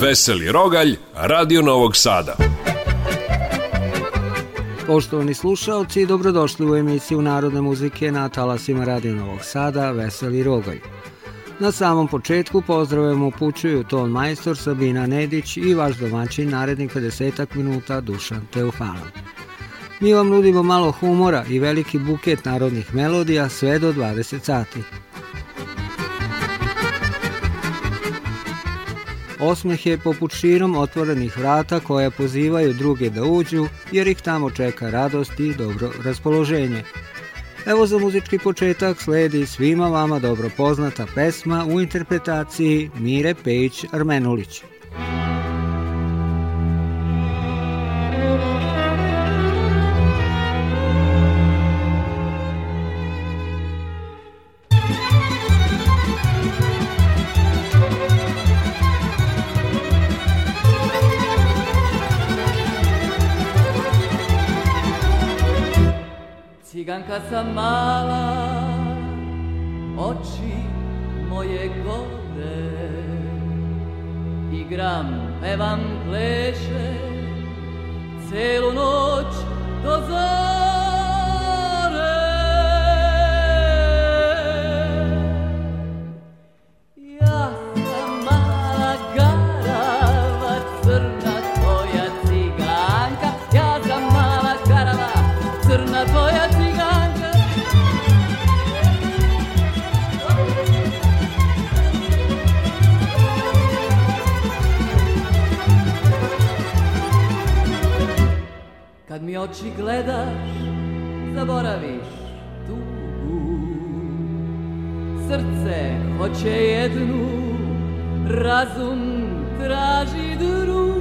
Veseli Rogalj, Radio Novog Sada. Poštovani slušalci, dobrodošli u emisiju Narodne muzike na talasima Radio Novog Sada, Veseli Rogalj. Na samom početku pozdravljam upućuju ton majstor Sabina Nedić i vaš domaćin narednih 50 minuta Dušan Teofanov. Mi vam nudimo malo humora i veliki buket narodnih melodija sve do 20 sati. Osmeh je poput širom otvorenih vrata koja pozivaju druge da uđu jer ih tamo čeka radost i dobro raspoloženje. Evo za muzički početak sledi svima vama dobro poznata pesma u interpretaciji Mire Pejić Armenulić kad sam mala Oči moje gode Igram, pevam, plešem Celu noć do zora mi oči gledaš, zaboraviš tugu. Srce hoće jednu, razum traži drugu.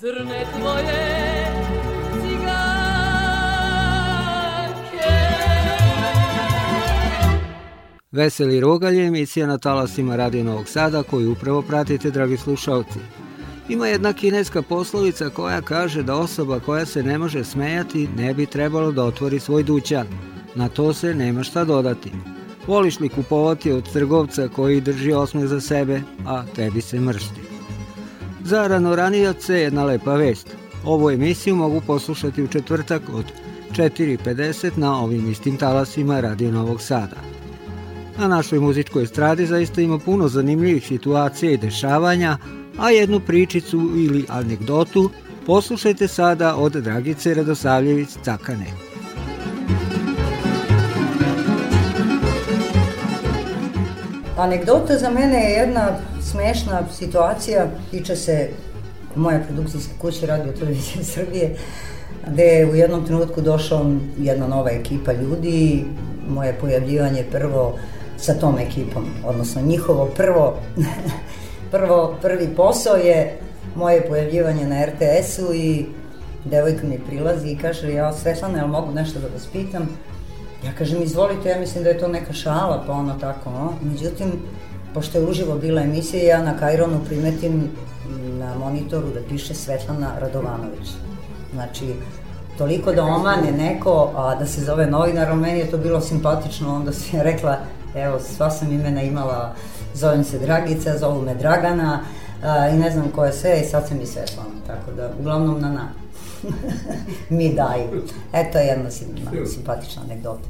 crne tvoje Veseli Rogalje, emisija na talasima Radio Novog Sada koju upravo pratite, dragi slušalci. Ima jedna kineska poslovica koja kaže da osoba koja se ne može smejati ne bi trebalo da otvori svoj dućan. Na to se nema šta dodati. Voliš li kupovati od trgovca koji drži osmeh za sebe, a tebi se mršti? Za ranoranioce jedna lepa vest. Ovu emisiju mogu poslušati u četvrtak od 4.50 na ovim istim talasima Radio Novog Sada. Na našoj muzičkoj stradi zaista ima puno zanimljivih situacija i dešavanja, a jednu pričicu ili anegdotu poslušajte sada od Dragice Radosavljević Cakane. Anegdota za mene je jedna smešna situacija, tiče se moje produkcijske kuće Radio Televizije Srbije, gde je u jednom trenutku došla jedna nova ekipa ljudi, moje pojavljivanje prvo sa tom ekipom, odnosno njihovo prvo, prvo prvi posao je moje pojavljivanje na RTS-u i devojka mi prilazi i kaže, ja Svetlana, jel mogu nešto da vas pitam? Ja kažem, izvolite, ja mislim da je to neka šala, pa ono tako, no. Međutim, pošto je uživo bila emisija, ja na Kajronu primetim na monitoru da piše Svetlana Radovanović. Znači, toliko da omane neko, a da se zove novinarom, meni je to bilo simpatično, onda se ja rekla, evo, sva sam imena imala, zovem se Dragica, zovu me Dragana, a, i ne znam ko je sve, i sad sam i Svetlana, tako da, uglavnom na na. mi daju. Eto je jedna simpatična anegdota.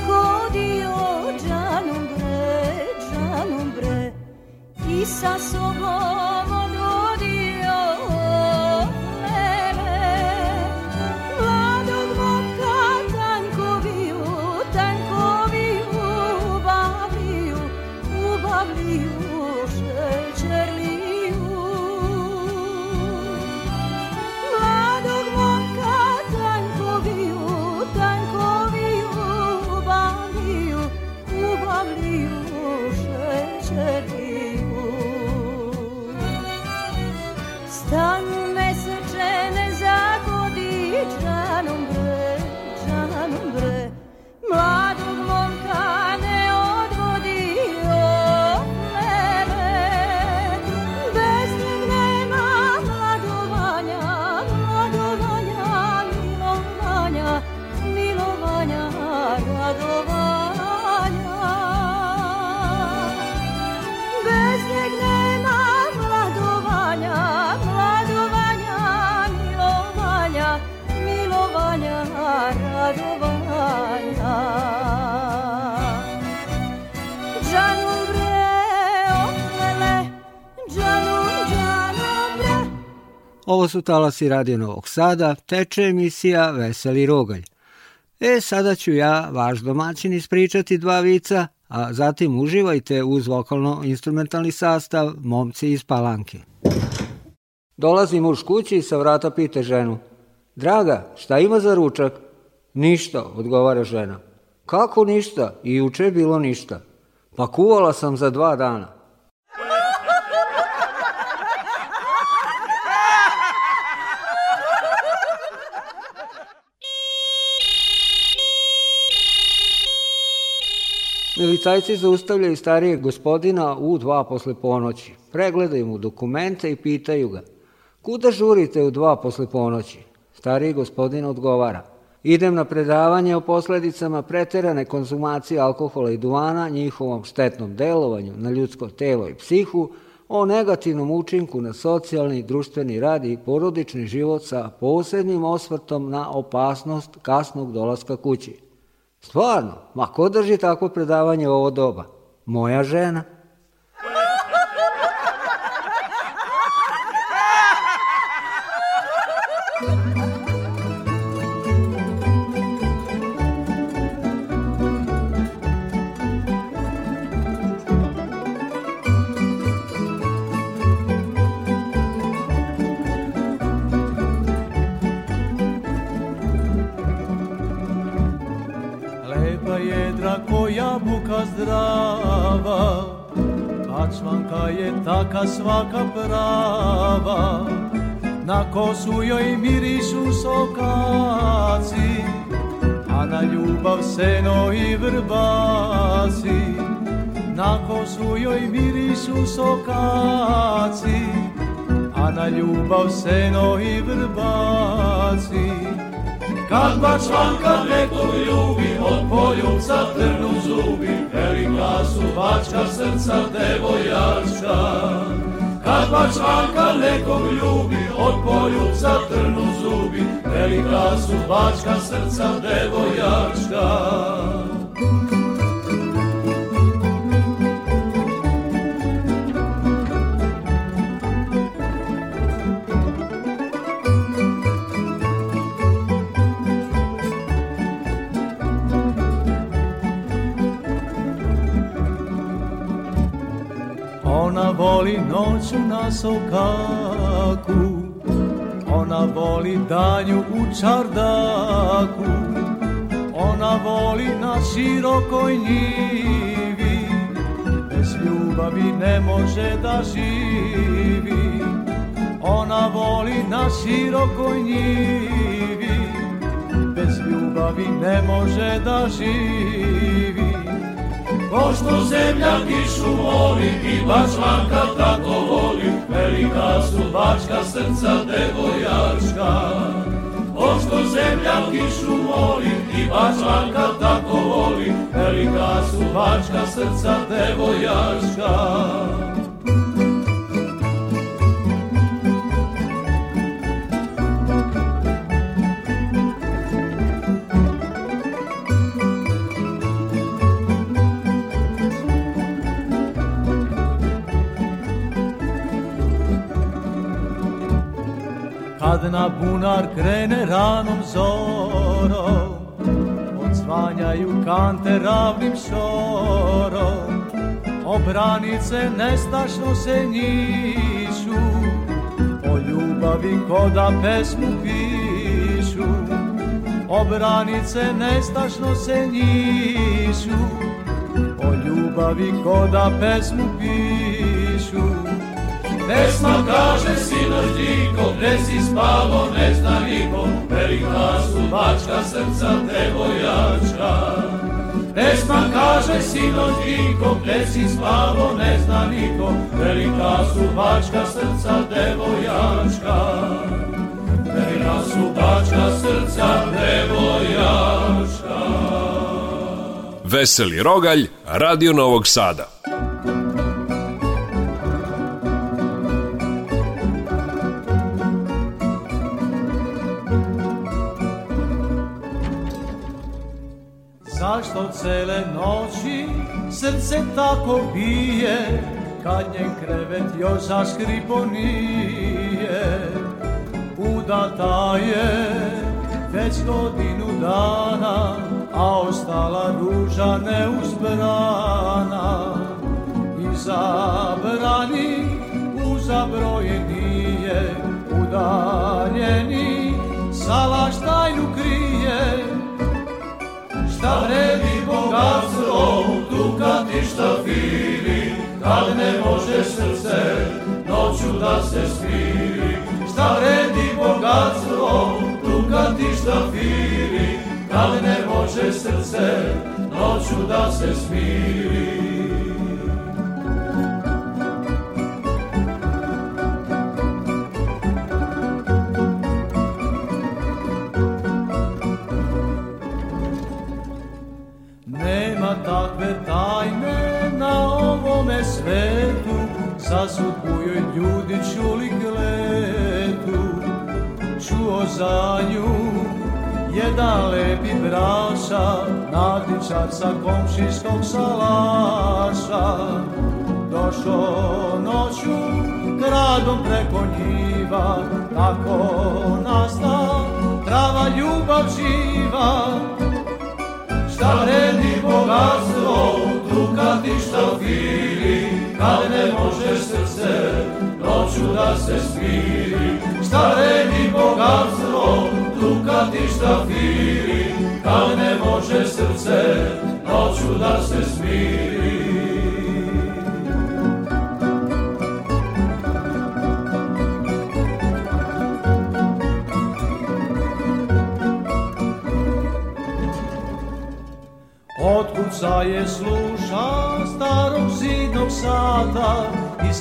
zagodio džanum bre, džanum bre I sa sobom su talasi Radio Novog Sada, teče emisija Veseli Rogalj. E, sada ću ja, vaš domaćin, ispričati dva vica, a zatim uživajte uz vokalno-instrumentalni sastav Momci iz Palanke. Dolazi muž kući i sa vrata pite ženu. Draga, šta ima za ručak? Ništa, odgovara žena. Kako ništa? I juče je bilo ništa. Pa kuvala sam za dva dana. Milicajci zaustavljaju starijeg gospodina u dva posle ponoći. Pregledaju mu dokumente i pitaju ga. Kuda žurite u dva posle ponoći? Stariji gospodin odgovara. Idem na predavanje o posledicama preterane konzumacije alkohola i duvana, njihovom štetnom delovanju na ljudsko telo i psihu, o negativnom učinku na socijalni, društveni rad i porodični život sa posebnim osvrtom na opasnost kasnog dolaska kući. Stvarno, ma ko drži tako predavanje u ovo doba? Moja žena. je taka svaka prava Na kosu joj mirišu sokaci A na ljubav seno i vrbaci Na kosu joj mirišu sokaci A na ljubav seno i vrbaci Kad ba članka nekog ljubi, od poljubca trnu zubi, veli glasu bačka srca devojačka. Kad ba članka nekog ljubi, od poljubca trnu zubi, veli glasu bačka srca devojačka. voli noću na sokaku Ona voli danju u čardaku Ona voli na širokoj njivi Bez ljubavi ne može da živi Ona voli na širokoj njivi Bez ljubavi ne može da živi Ko zemlja kišu voli i bačvanka tako voli, velika su bačka srca devojačka. Ko zemlja kišu voli i bačvanka tako voli, velika su bačka srca devojačka. Kad na bunar krene ranom zorom Odsvanjaju kante ravnim šorom Obranice nestašno se njišu O ljubavi koda pesmu pišu Obranice nestašno se njišu O ljubavi koda pesmu pišu Pesma kaže sinoć diko, gde si spavo, ne zna niko, velika su bačka srca devojačka. Pesma kaže sinoć diko, gde si spavo, ne zna niko, velika su bačka srca devojačka. Velika su bačka srca devojačka. Veseli Rogalj, Radio Novog Sada. to cele noći Srce tako bije Kad nje krevet još zaškriponije Udata je već godinu dana A ostala ruža neuzbrana I zabrani u zabrojenije Udaljeni salaš tajnu krije šta vredi bogatstvo u dukati štafiri, kad ne može srce noću da se smiri. Šta vredi bogatstvo u dukati štafiri, kad ne može srce noću da se smiri. tajne na ovome svetu Zasudbu joj ljudi čuli kletu Čuo za nju jedan lepi braša Nadičar sa komšinskog salaša Došao noću gradom preko njiva Tako nasta trava ljubav živa zaneni bogatstvo u što štafiri, kad ne može srce noću da se smiri. Šta redi bogatstvo u što štafiri, kad ne može srce noću da se smiri. sunca je sluša starog zidnog sata I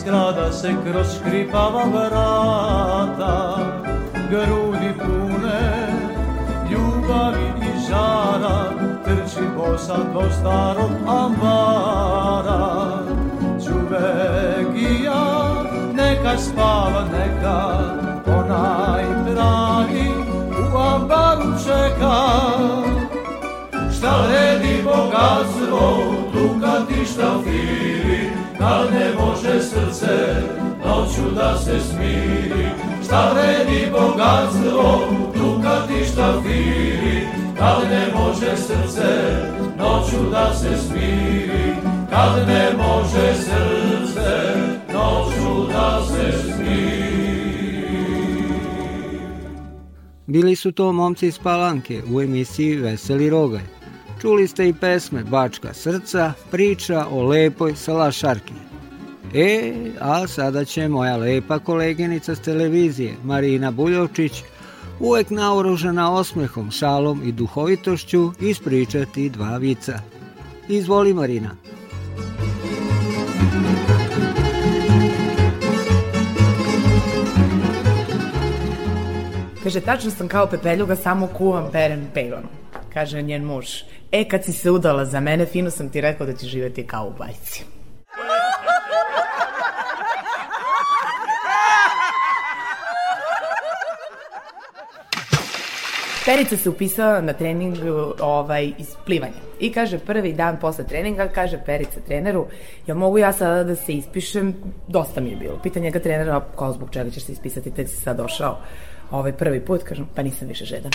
se kroz škripava vrata Grudi pune ljubavi i žara Trči bosa do starog ambara Čuvegija neka spava neka Onaj dragi u ambaru čeka Šta vredi bogatstvo u dukati štamfiri, kad ne može srce noću da se smiri. Šta vredi bogatstvo u dukati štamfiri, kad ne može srce noću da se smiri. Kad ne može srce noću da se smiri. Bili su to momci iz Palanke u emisiji Veseli rogaj. Čuli ste i pesme Bačka srca, priča o lepoj salašarki. E, a sada će moja lepa koleginica s televizije, Marina Buljovčić, uvek naoružena osmehom, šalom i duhovitošću, ispričati dva vica. Izvoli Marina. Kaže, tačno sam kao pepeljuga, samo kuvam, perem, pevam kaže njen muž, e kad si se udala za mene, fino sam ti rekao da ćeš živeti kao u bajci. Perica se upisala na trening ovaj, iz plivanja. I kaže, prvi dan posle treninga, kaže Perica treneru, ja mogu ja sada da se ispišem, dosta mi je bilo. Pitanje ga trenera, kao zbog čega ćeš se ispisati, tek si sad došao ovaj, prvi put, kažem, pa nisam više žedan.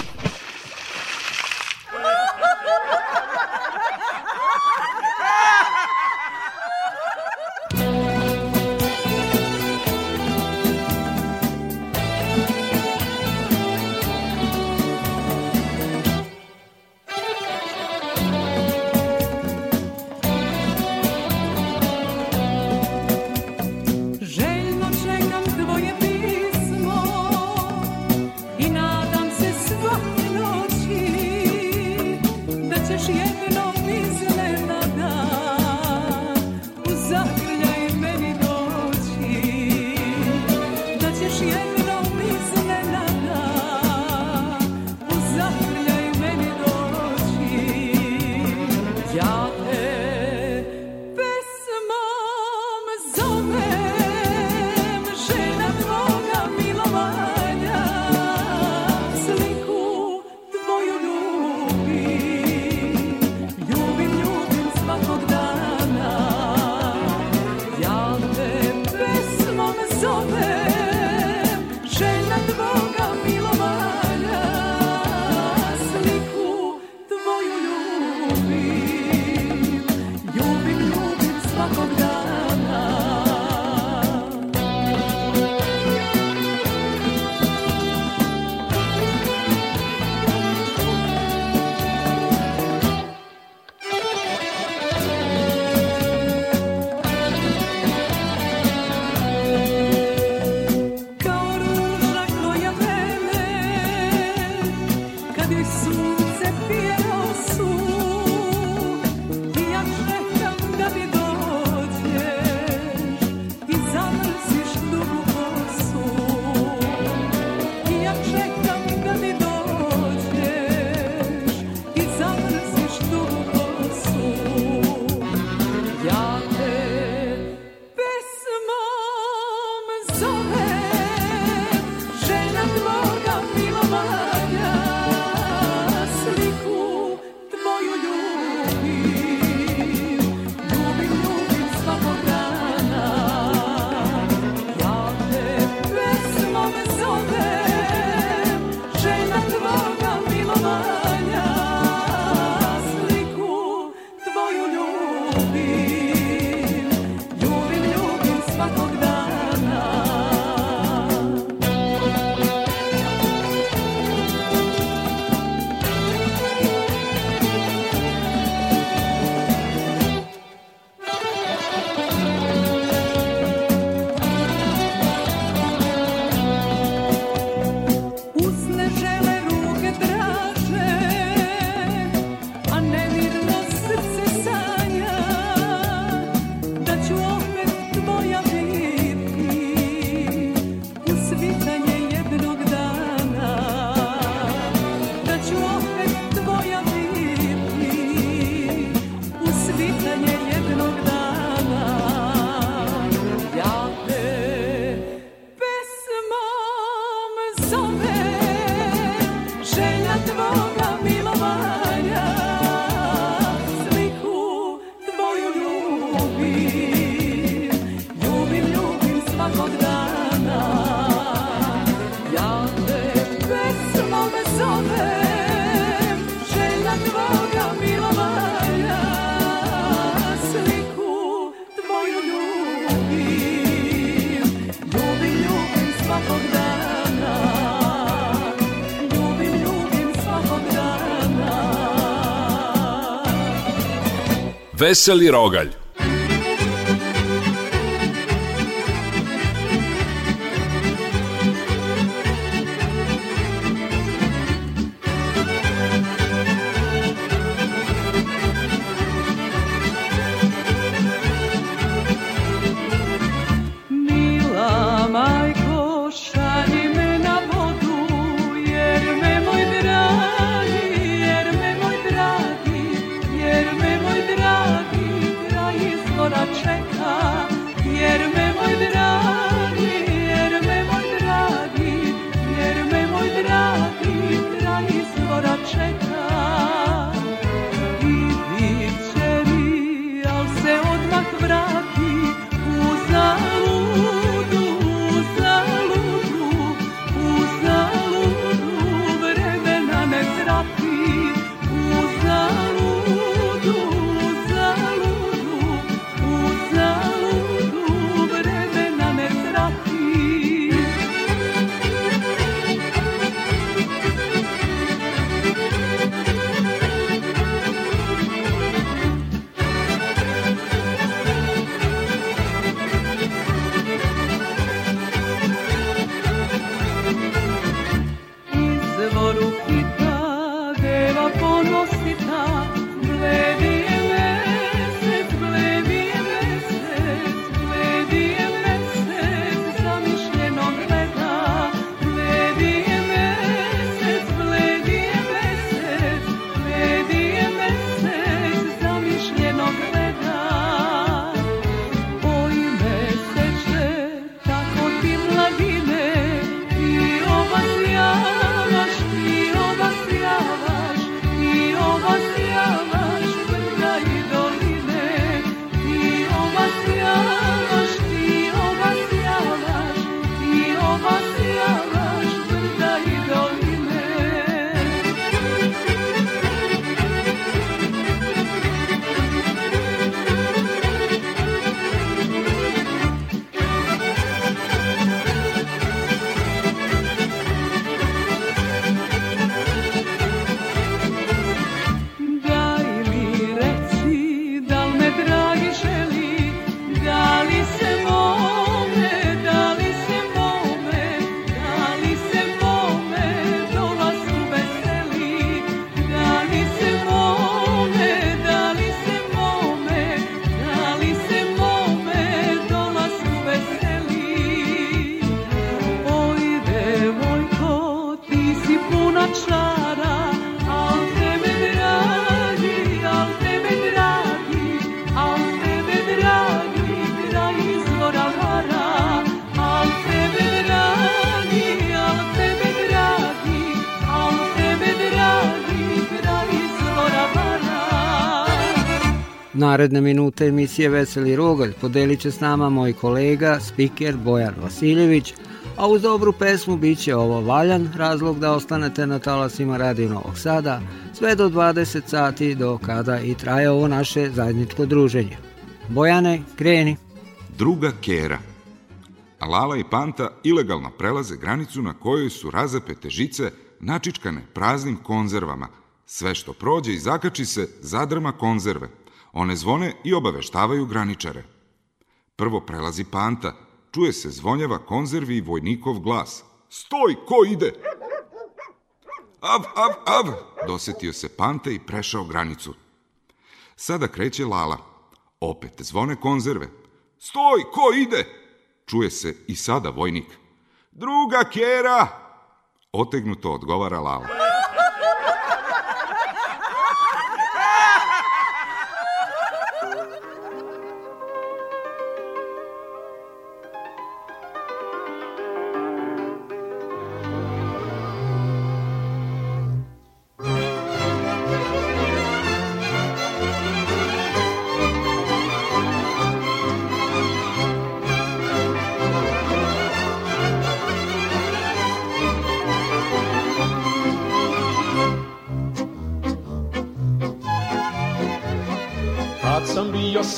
Veseli rogalj naredne minute emisije Veseli Rogalj podelit će s nama moj kolega, spiker Bojan Vasiljević, a uz dobru pesmu bit će ovo valjan razlog da ostanete na talasima Radio Novog Sada sve do 20 sati do kada i traje ovo naše zajedničko druženje. Bojane, kreni! Druga kera Lala i Panta ilegalno prelaze granicu na kojoj su razapete žice načičkane praznim konzervama. Sve što prođe i zakači se zadrma konzerve – One zvone i obaveštavaju graničare. Prvo prelazi panta. Čuje se zvonjava konzervi i vojnikov glas. Stoj, ko ide? Av, av, av! Dosetio se panta i prešao granicu. Sada kreće Lala. Opet zvone konzerve. Stoj, ko ide? Čuje se i sada vojnik. Druga kjera! Otegnuto odgovara Lala.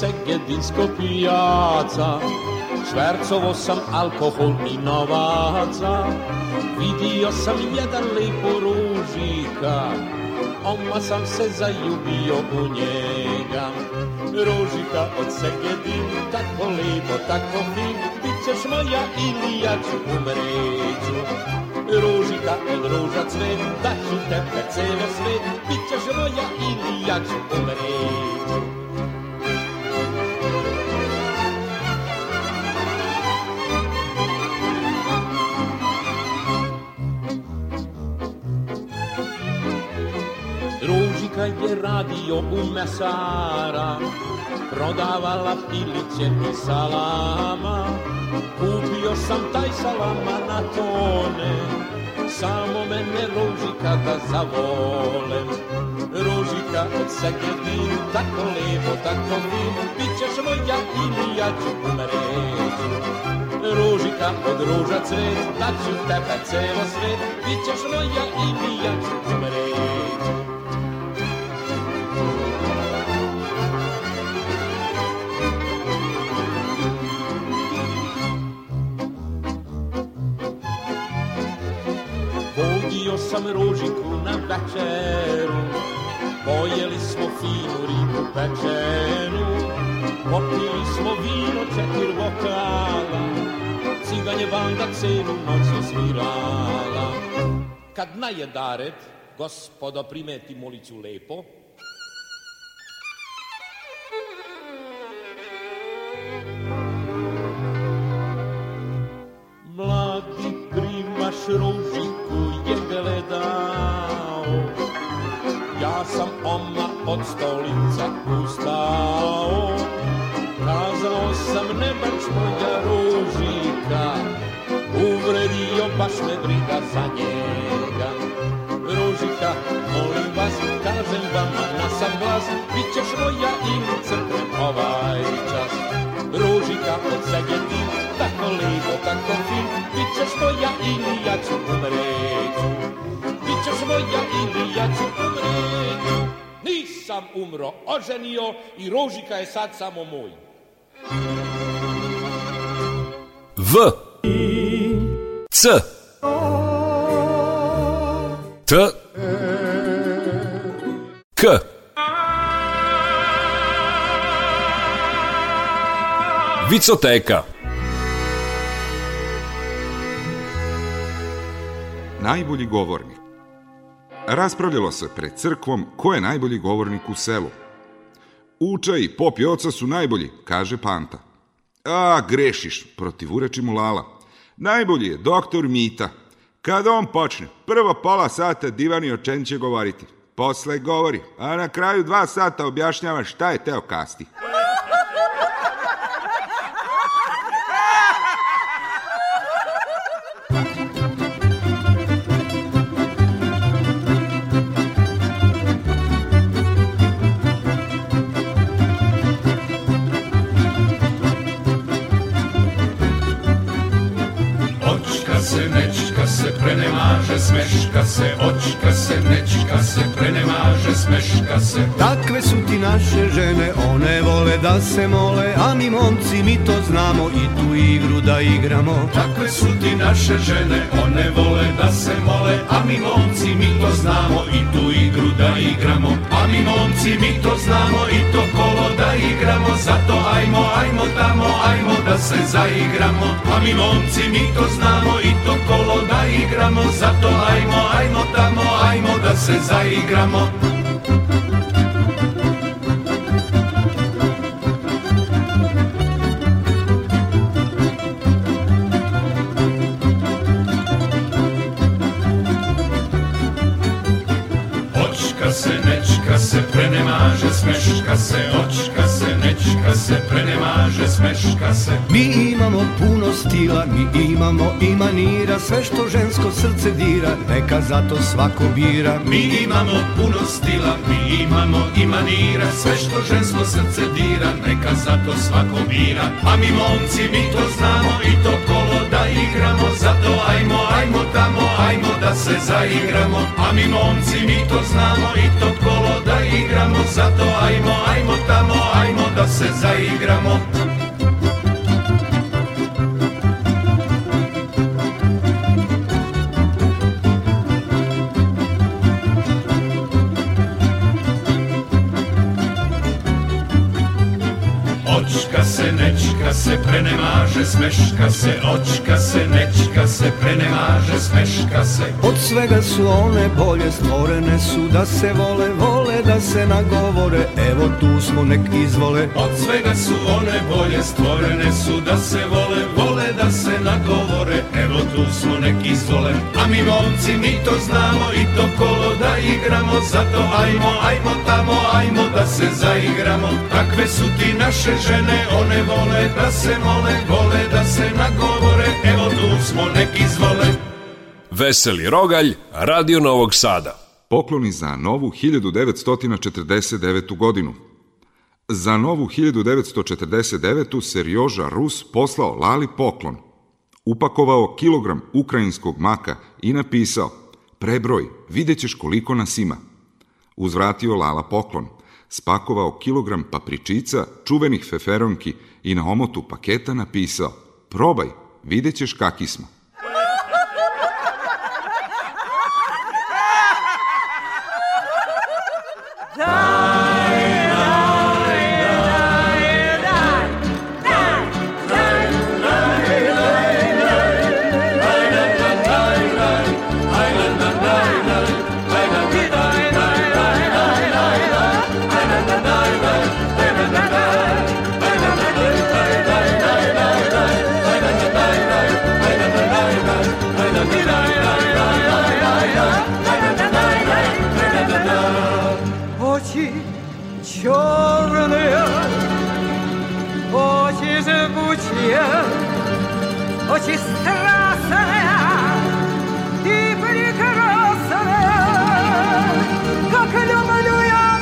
cegje disco pijaca Švercovo sam alkohol i novaca Vidio sam jedan lipo ružika Oma sam se zajubio u njega Ružika od segedi, tako lipo, tako fin Ti moja ili ja ću umreću Ružika od ruža cvet, daću te peceve svet Ti moja ili ja ću umreću je radio u mesara Prodavala pilice i salama Kupio sam taj salama na tone Samo mene ružika da zavolem Ružika od segedinu Tako lepo, tako fino Bićeš moja ili ja ću umreći ružika od ruža cvet, da tebe celo svet, Bićeš ćeš moja i ja ću umreć. sam ružiku na večeru, pojeli smo finu ribu pečenu, popili smo vino četiri bokala, ciganje banda celu noć je svirala. Kad najeda gospodo primeti molicu lepo, Thank you. stolica pustá. Kázal sam nebač baš moja ružika Uvredio baš me briga za njega Ružika, molim vas, kažem vam na sam glas Bit ćeš moja i u crkve ovaj čas Ružika, podsegje ti, tako lipo, tako fin Bit ćeš moja ili ja ću umreću Bit ćeš moja ili ja ću umreću sam umro oženio i Ružika je sad samo moj. V C T K Vicoteka Najbolji govornik Raspravljalo se pred crkvom ko je najbolji govornik u selu. Uča i pop i oca su najbolji, kaže Panta. A, grešiš, protivureči mu Lala. Najbolji je doktor Mita. Kada on počne, prvo pola sata divani o čem će govoriti. Posle govori, a na kraju dva sata objašnjava šta je teo kasti. smeška se, očka se, ne smeška se, prenemaže smeška se. Takve su ti naše žene, one vole da se mole, a mi momci mi to znamo i tu igru da igramo. Takve su ti naše žene, one vole da se mole, a mi momci mi to znamo i tu igru da igramo. A mi momci mi to znamo i to kolo da igramo, zato ajmo, ajmo tamo, ajmo da se zaigramo. A mi momci mi to znamo i to kolo da igramo, zato ajmo, ajmo tamo, ajmo da se zaigramo huška se Mi imamo puno stila, mi imamo i manira Sve što žensko srce dira, neka zato svako bira Mi imamo puno stila, mi imamo i manira Sve što žensko srce dira, neka zato svako bira A mi momci, mi to znamo i to kolo da igramo Zato ajmo, ajmo tamo, ajmo da se zaigramo A mi momci, mi to znamo i to kolo da igramo Zato ajmo, ajmo tamo, ajmo da se zaigramo očka se nečka se prenemaže smeška se očka se nečka se prenemaže smeška se od svega su one bolje stvorene su da se vole vole da se nagovore evo tu smo nek izvole od svega su one bolje stvorene su da se vole vole da se nagovore evo tu smo nek izvole a mi momci mi to znamo i to kolo da igramo zato ajmo ajmo tamo ajmo da se zaigramo takve su ti naše žene, one vole da se mole, vole da se nagovore, evo tu smo nek izvole. Veseli Rogalj, Radio Novog Sada. Pokloni za novu 1949. godinu. Za novu 1949. Serjoža Rus poslao Lali poklon. Upakovao kilogram ukrajinskog maka i napisao Prebroj, videćeš koliko nas ima. Uzvratio Lala poklon spakovao kilogram papričica, čuvenih feferonki i na omotu paketa napisao Probaj, videćeš ćeš kaki smo. бесчистрастная и прекрасная, как люблю я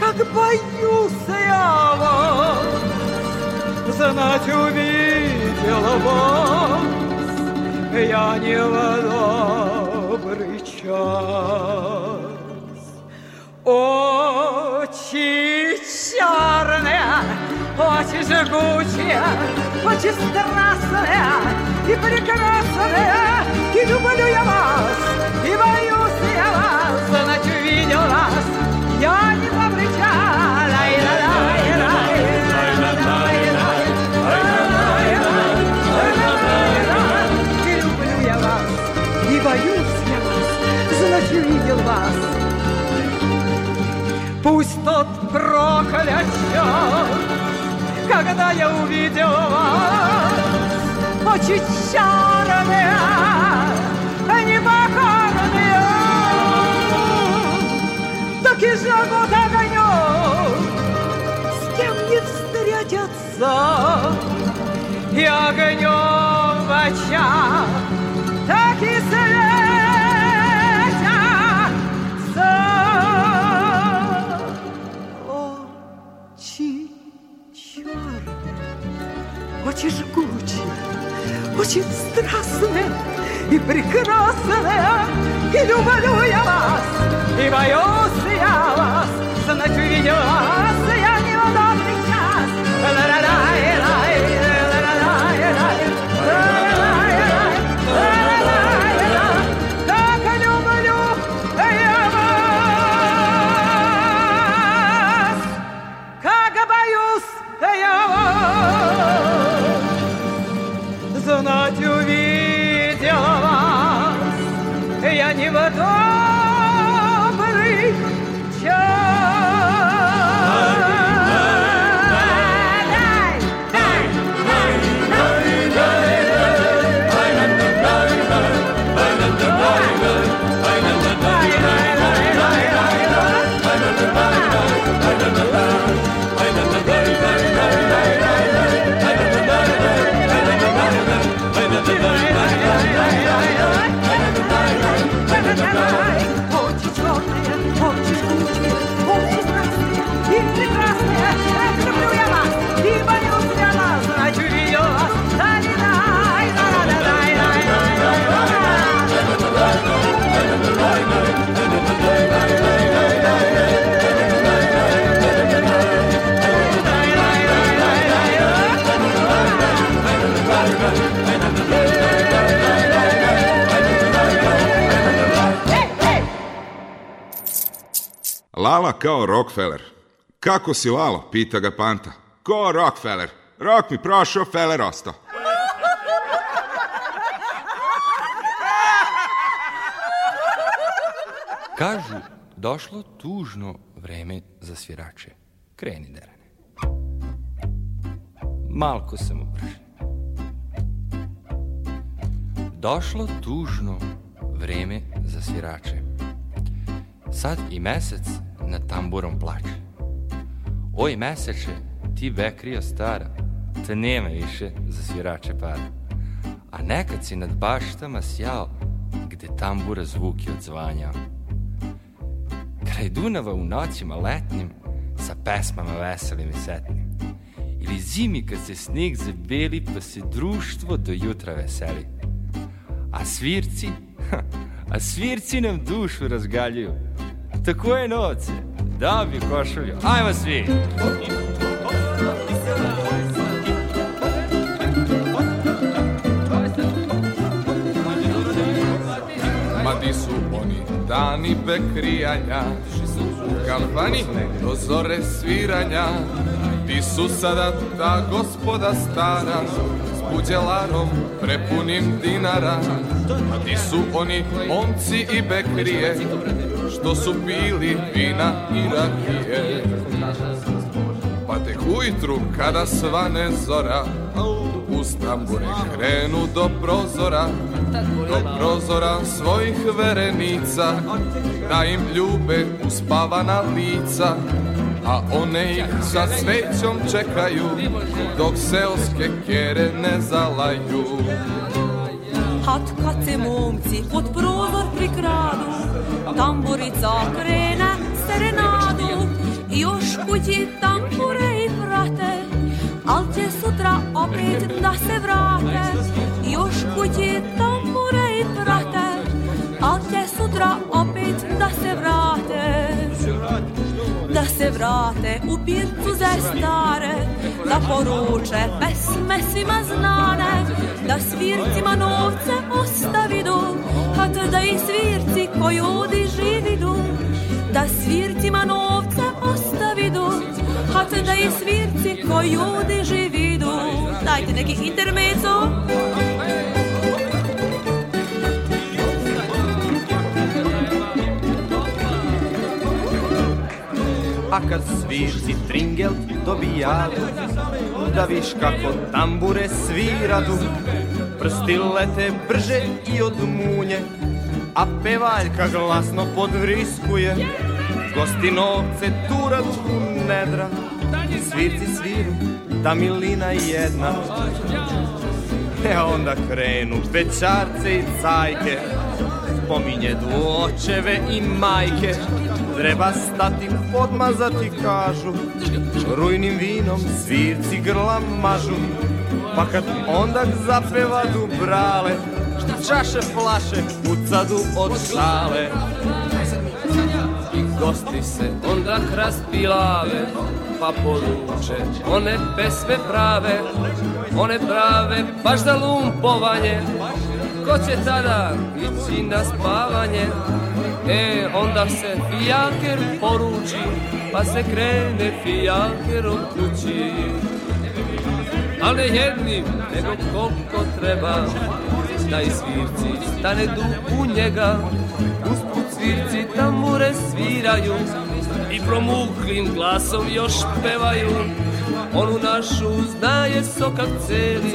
как боюсь я вас, знать увидела вас, я не в добрый час. О, сейчас! очень жгучая, очень страстная и прекрасная. И люблю я вас, и боюсь я вас, ночь увидел вас, я не повречала. И люблю я вас, и боюсь я вас, за ночь увидел вас. Пусть тот проклят когда я увидел вас, очень чарная, непокорная, так и живут огнем, с кем не встретятся, и огнем в очах очень страстная и прекрасная. И люблю я вас, и боюсь я вас, значит, видела Rockefeller. Kako si, Lalo? Pita ga Panta. Ko Rockefeller? Rock mi prošao, Feller ostao. Kažu, došlo tužno vreme za svirače. Kreni, Derane. Malko sam ubršen. Došlo tužno vreme za svirače. Sad i mesec nad tamburom plače. Oj, meseče, ti bekrio stara, te nema više za svirače para. A nekad si nad baštama sjao, gde tambura zvuk je odzvanjao. Kraj Dunava u noćima letnim, sa pesmama veselim i setnim. Ili zimi kad se snijeg zabeli, pa se društvo do jutra veseli. A svirci, ha, a svirci nam dušu razgaljuju Такое новце. Да би кошулю. Ajmo svi. Ma di su oni dani bekrijanja U kafani do zore sviranja Di su sada ta gospoda stara S buđelarom prepunim dinara Ma di su oni momci i bekrije što su pili vina i rakije Pa tek ujutru kada svane zora Uz tambure krenu do prozora Do prozora svojih verenica Da im ljube uspavana lica a one ih sa svećom čekaju Dok seoske kjere ne zalaju Hat kad se momci pod prozor prikradu tamburica krene serenadu Još kući tambure i prate Al će sutra opet da se vrate Još kući tambure i prate Al će sutra opet da se vrate Da se vrate u pircu za stare Da poruče pesme svima znane Da svircima novce ostavi ostavidu život da i svirci koji ovdje živi du, da svircima novca ostavi du, hat da i svirci koji ovdje živi du. Dajte neki intermezzo. A kad svirci tringel dobijadu, da viš kako tambure sviradu, Prsti lete brže i od munje A pevaljka glasno podvriskuje Gosti novce turat u nedra Svirci sviru, ta da milina jedna E onda krenu pečarce i cajke Spominje dvočeve i majke Treba stati podmazati kažu Rujnim vinom svirci grla mažu Pa kad onda zapeva dubrale Čaše plaše u cadu od šale I Gosti se onda kraspilave Pa poluče one pesme prave One prave baš za lumpovanje Ko će tada ići na spavanje E, onda se fijaker poruči Pa se krene fijaker od kući ali jednim, nego koliko treba. da Taj svirci ne du u njega, usput svirci tambure sviraju i promuklim glasom još pevaju. Onu našu znaje sokak celi,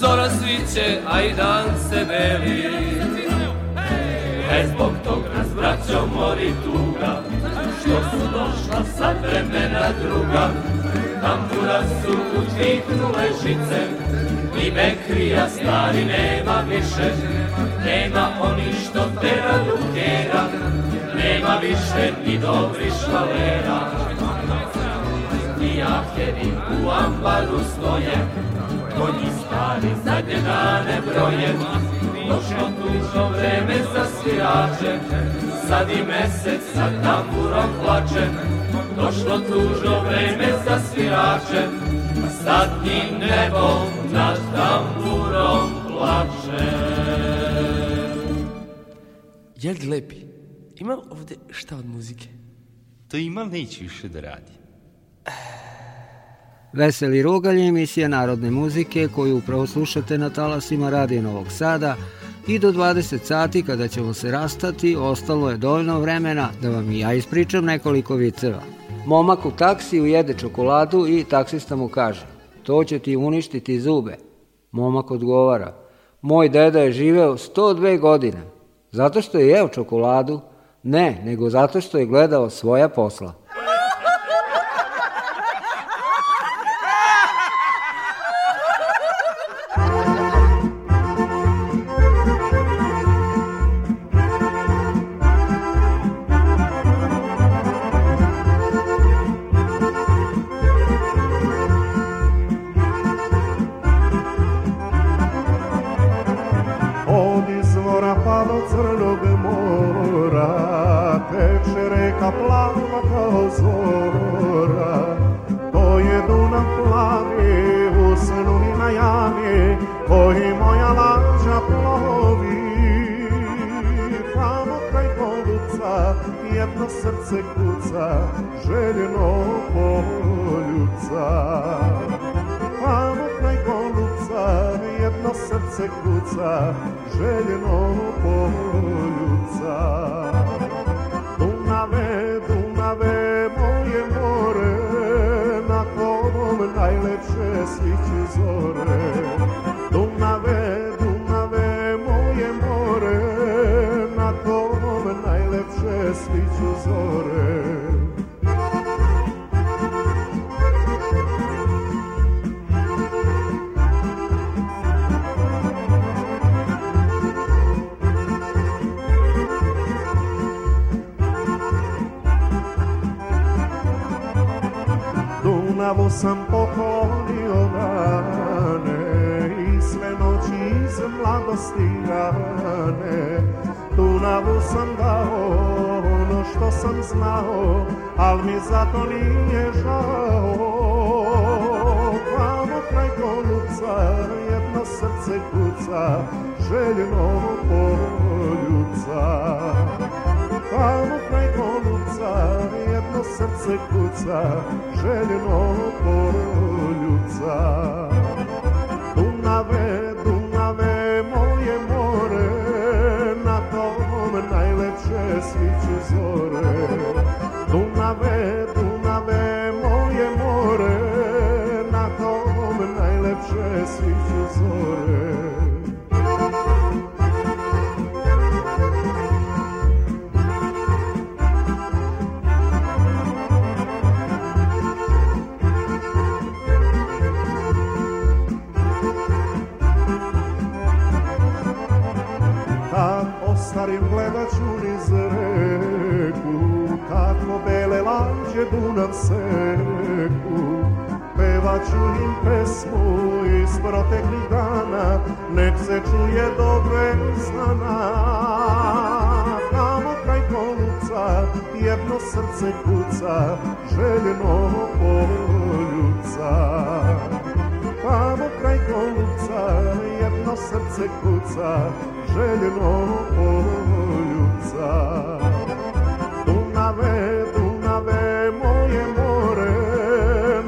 zora sviće, a i dan se veli. E zbog tog nas braćo mori tuga, što su došla sad vremena druga, tambura su utviknule žice i bekrija stari nema više, nema oni što tera dukera nema više ni dobri švalera. I jaheri u ambaru stoje, konji stari zadnje dane broje, došlo tužno vreme za svirače, sad i mesec sa tamburom plače, došlo tužno vreme za svirače, a pa sad njim nebom nad tamburom plače. Jel glepi, imam ovde šta od muzike? To imam, neću više da radi. Veseli Rogalj emisija narodne muzike koju upravo slušate na talasima Radio Novog Sada i do 20 sati kada ćemo se rastati ostalo je dovoljno vremena da vam i ja ispričam nekoliko viceva. Momak u taksiju jede čokoladu i taksista mu kaže To će ti uništiti zube. Momak odgovara Moj deda je živeo 102 godine. Zato što je jeo čokoladu? Ne, nego zato što je gledao svoja posla. poljuca Tamo kraj goluca jedno srce kuca Željeno poljuca Dunave, Dunave, moje more Na tobom najlepše sviće zore sam pokonio dane i sve noći iz mladosti rane. Dunavu sam dao ono što sam znao, al mi za to nije žao. Plavo kraj koluca, jedno srce kuca, željno poljuca. srce kuca, željno poljuca. Dunave, Dunave, moje more, na tom najlepše sviću zore. Dunave, starim gledaću niz reku, kako bele lanđe Dunav seku. Pevaću im pesmu iz proteklih dana, nek se čuje dobre znana. Tamo kraj koluca jedno srce kuca, željno poljuca. Tamo kraj koluca Moje srce kuca, željno oljuca. Dunave, Dunave, moje more,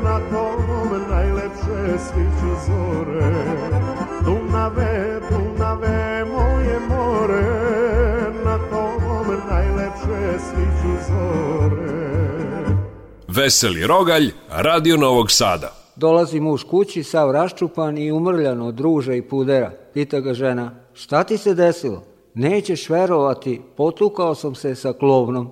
na tom najlepše sviću zore. Dunave, Dunave, moje more, na tom najlepše sviću zore. Veseli Rogalj, Radio Novog Sada. Dolazi muž kući, sav raščupan i umrljan od druža i pudera. Pita ga žena, šta ti se desilo? Nećeš verovati, potukao sam se sa klovnom.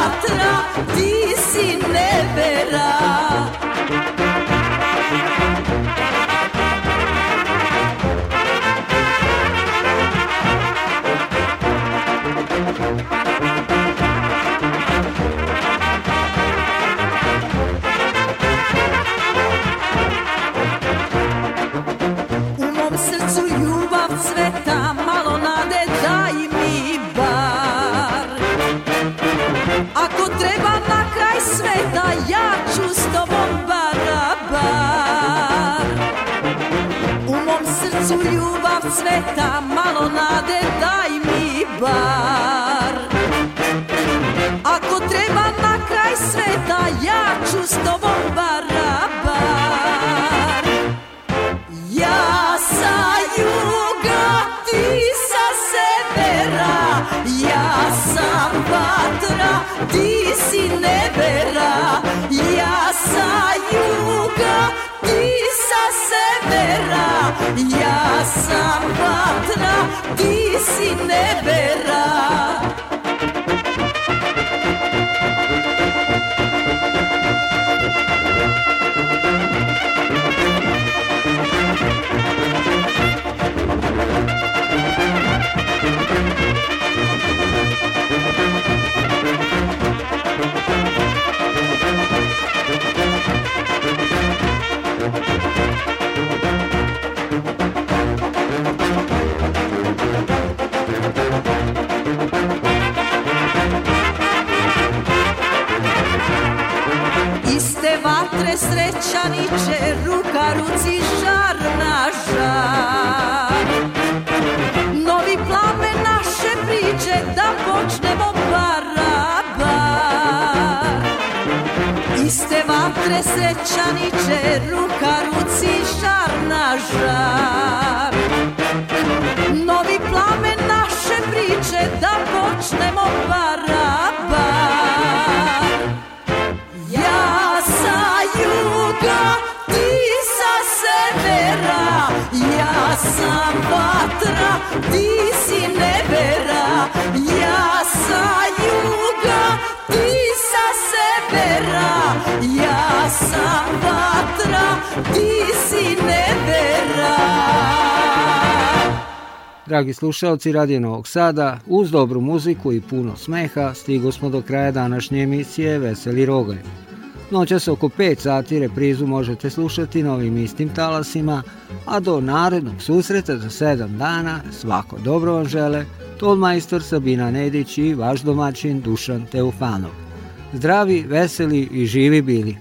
vatra, ti si nevera cveta malo nade daj mi bar Ako treba na kraj sveta ja ću s tobom barabar Ja sa juga ti sa severa Ja sam vatra ti si nevera Ja sa juga ti sa severa Για σαν πάτρα τη συνέβερα se čaniče, ruka ruci šarnaža. Dragi slušalci Radio Novog Sada, uz dobru muziku i puno smeha stigo smo do kraja današnje emisije Veseli Rogaj. Noća se oko 5 sati reprizu možete slušati na ovim istim talasima, a do narednog susreta za 7 dana svako dobro vam žele tolmajstor Sabina Nedić i vaš domaćin Dušan Teufanov. Zdravi, veseli i živi bili!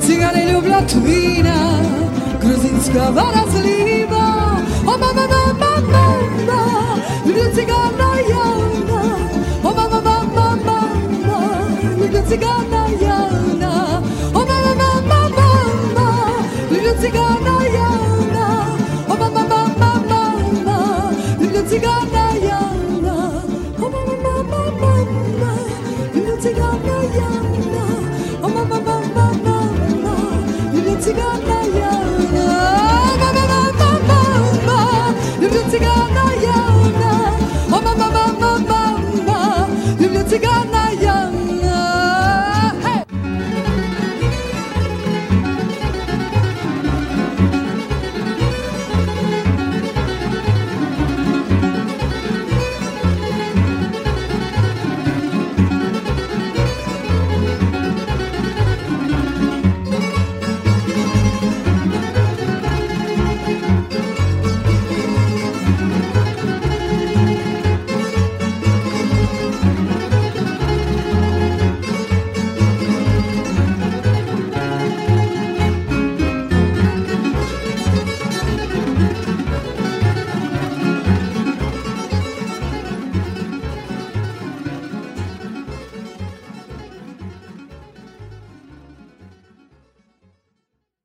Cigane ljubljat vina Gruzinska vara zliva O mama, mama, mama Ljublja cigana javna O mama, mama, mama Ljublja cigana javna O mama, mama, mama Ljublja cigana javna O mama, mama, mama Ljublja cigana